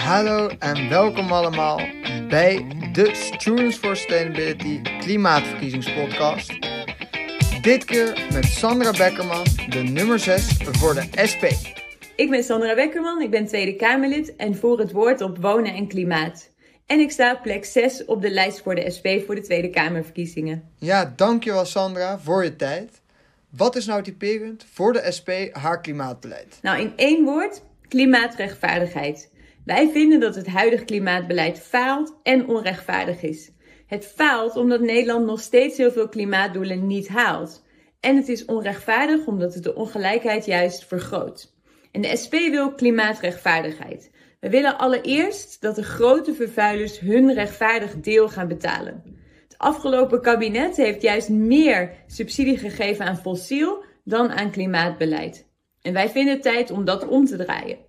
Hallo en welkom allemaal bij de Students for Sustainability Klimaatverkiezingspodcast. Dit keer met Sandra Beckerman, de nummer 6 voor de SP. Ik ben Sandra Beckerman, ik ben Tweede Kamerlid en voer het woord op wonen en klimaat. En ik sta op plek 6 op de lijst voor de SP voor de Tweede Kamerverkiezingen. Ja, dankjewel Sandra voor je tijd. Wat is nou typerend voor de SP haar klimaatbeleid? Nou, in één woord, klimaatrechtvaardigheid. Wij vinden dat het huidige klimaatbeleid faalt en onrechtvaardig is. Het faalt omdat Nederland nog steeds heel veel klimaatdoelen niet haalt. En het is onrechtvaardig omdat het de ongelijkheid juist vergroot. En de SP wil klimaatrechtvaardigheid. We willen allereerst dat de grote vervuilers hun rechtvaardig deel gaan betalen. Het afgelopen kabinet heeft juist meer subsidie gegeven aan fossiel dan aan klimaatbeleid. En wij vinden het tijd om dat om te draaien.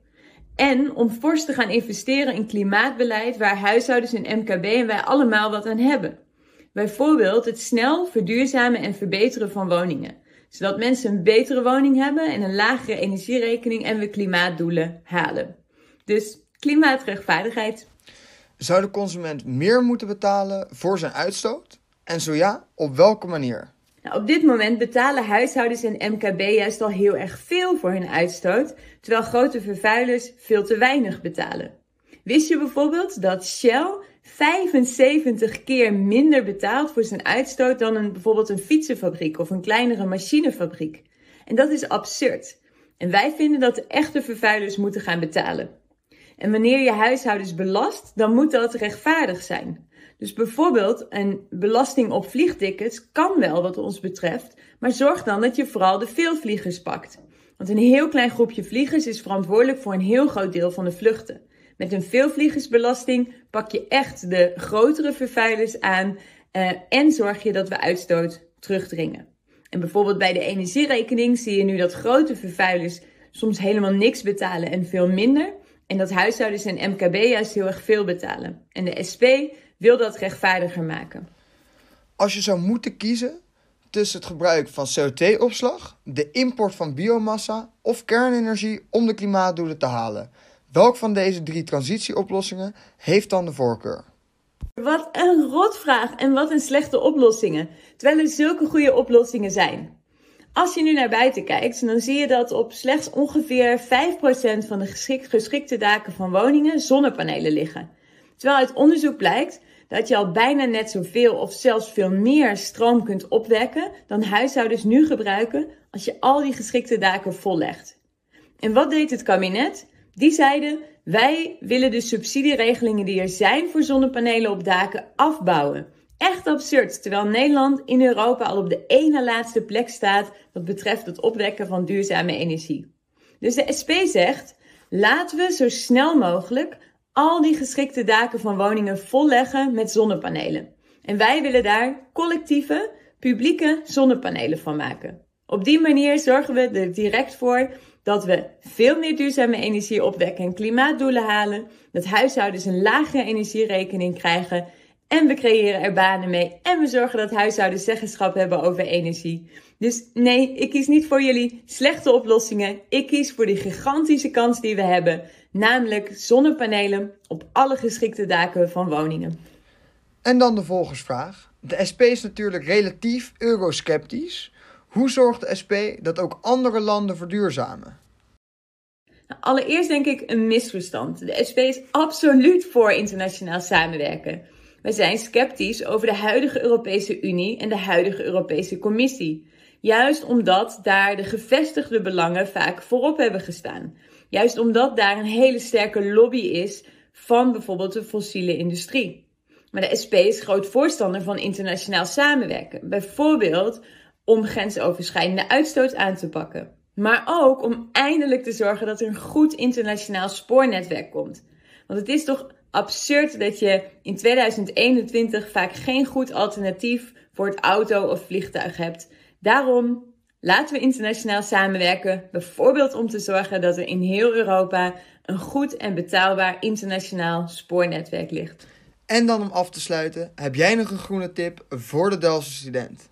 En om fors te gaan investeren in klimaatbeleid waar huishoudens en MKB en wij allemaal wat aan hebben. Bijvoorbeeld het snel verduurzamen en verbeteren van woningen. Zodat mensen een betere woning hebben en een lagere energierekening en we klimaatdoelen halen. Dus klimaatrechtvaardigheid. Zou de consument meer moeten betalen voor zijn uitstoot? En zo ja, op welke manier? Nou, op dit moment betalen huishoudens en MKB juist al heel erg veel voor hun uitstoot, terwijl grote vervuilers veel te weinig betalen. Wist je bijvoorbeeld dat Shell 75 keer minder betaalt voor zijn uitstoot dan een, bijvoorbeeld een fietsenfabriek of een kleinere machinefabriek? En dat is absurd. En wij vinden dat de echte vervuilers moeten gaan betalen. En wanneer je huishoudens belast, dan moet dat rechtvaardig zijn. Dus bijvoorbeeld een belasting op vliegtickets kan wel wat ons betreft, maar zorg dan dat je vooral de veelvliegers pakt. Want een heel klein groepje vliegers is verantwoordelijk voor een heel groot deel van de vluchten. Met een veelvliegersbelasting pak je echt de grotere vervuilers aan uh, en zorg je dat we uitstoot terugdringen. En bijvoorbeeld bij de energierekening zie je nu dat grote vervuilers soms helemaal niks betalen en veel minder. En dat huishoudens en MKB juist heel erg veel betalen. En de SP wil dat rechtvaardiger maken. Als je zou moeten kiezen tussen het gebruik van CO2-opslag, de import van biomassa of kernenergie om de klimaatdoelen te halen, welk van deze drie transitieoplossingen heeft dan de voorkeur? Wat een rotvraag en wat een slechte oplossingen, terwijl er zulke goede oplossingen zijn. Als je nu naar buiten kijkt, dan zie je dat op slechts ongeveer 5% van de geschikte daken van woningen zonnepanelen liggen. Terwijl uit onderzoek blijkt dat je al bijna net zoveel of zelfs veel meer stroom kunt opwekken dan huishoudens nu gebruiken als je al die geschikte daken vollegt. En wat deed het kabinet? Die zeiden: wij willen de subsidieregelingen die er zijn voor zonnepanelen op daken afbouwen. Echt absurd, terwijl Nederland in Europa al op de ene laatste plek staat wat betreft het opwekken van duurzame energie. Dus de SP zegt: laten we zo snel mogelijk al die geschikte daken van woningen volleggen met zonnepanelen. En wij willen daar collectieve, publieke zonnepanelen van maken. Op die manier zorgen we er direct voor dat we veel meer duurzame energie opwekken en klimaatdoelen halen, dat huishoudens een lagere energierekening krijgen en we creëren er banen mee en we zorgen dat huishoudens zeggenschap hebben over energie. Dus nee, ik kies niet voor jullie slechte oplossingen. Ik kies voor die gigantische kans die we hebben namelijk zonnepanelen op alle geschikte daken van woningen. En dan de volgersvraag. De SP is natuurlijk relatief eurosceptisch. Hoe zorgt de SP dat ook andere landen verduurzamen? Nou, allereerst denk ik een misverstand. De SP is absoluut voor internationaal samenwerken. Wij zijn sceptisch over de huidige Europese Unie en de huidige Europese Commissie. Juist omdat daar de gevestigde belangen vaak voorop hebben gestaan. Juist omdat daar een hele sterke lobby is van bijvoorbeeld de fossiele industrie. Maar de SP is groot voorstander van internationaal samenwerken. Bijvoorbeeld om grensoverschrijdende uitstoot aan te pakken. Maar ook om eindelijk te zorgen dat er een goed internationaal spoornetwerk komt. Want het is toch absurd dat je in 2021 vaak geen goed alternatief voor het auto of vliegtuig hebt. Daarom Laten we internationaal samenwerken, bijvoorbeeld om te zorgen dat er in heel Europa een goed en betaalbaar internationaal spoornetwerk ligt. En dan om af te sluiten, heb jij nog een groene tip voor de Delftse student?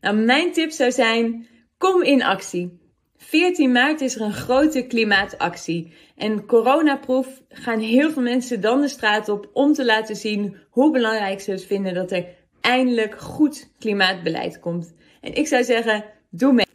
Nou, mijn tip zou zijn: kom in actie. 14 maart is er een grote klimaatactie. En coronaproef gaan heel veel mensen dan de straat op om te laten zien hoe belangrijk ze het vinden dat er eindelijk goed klimaatbeleid komt. En ik zou zeggen, doe mee.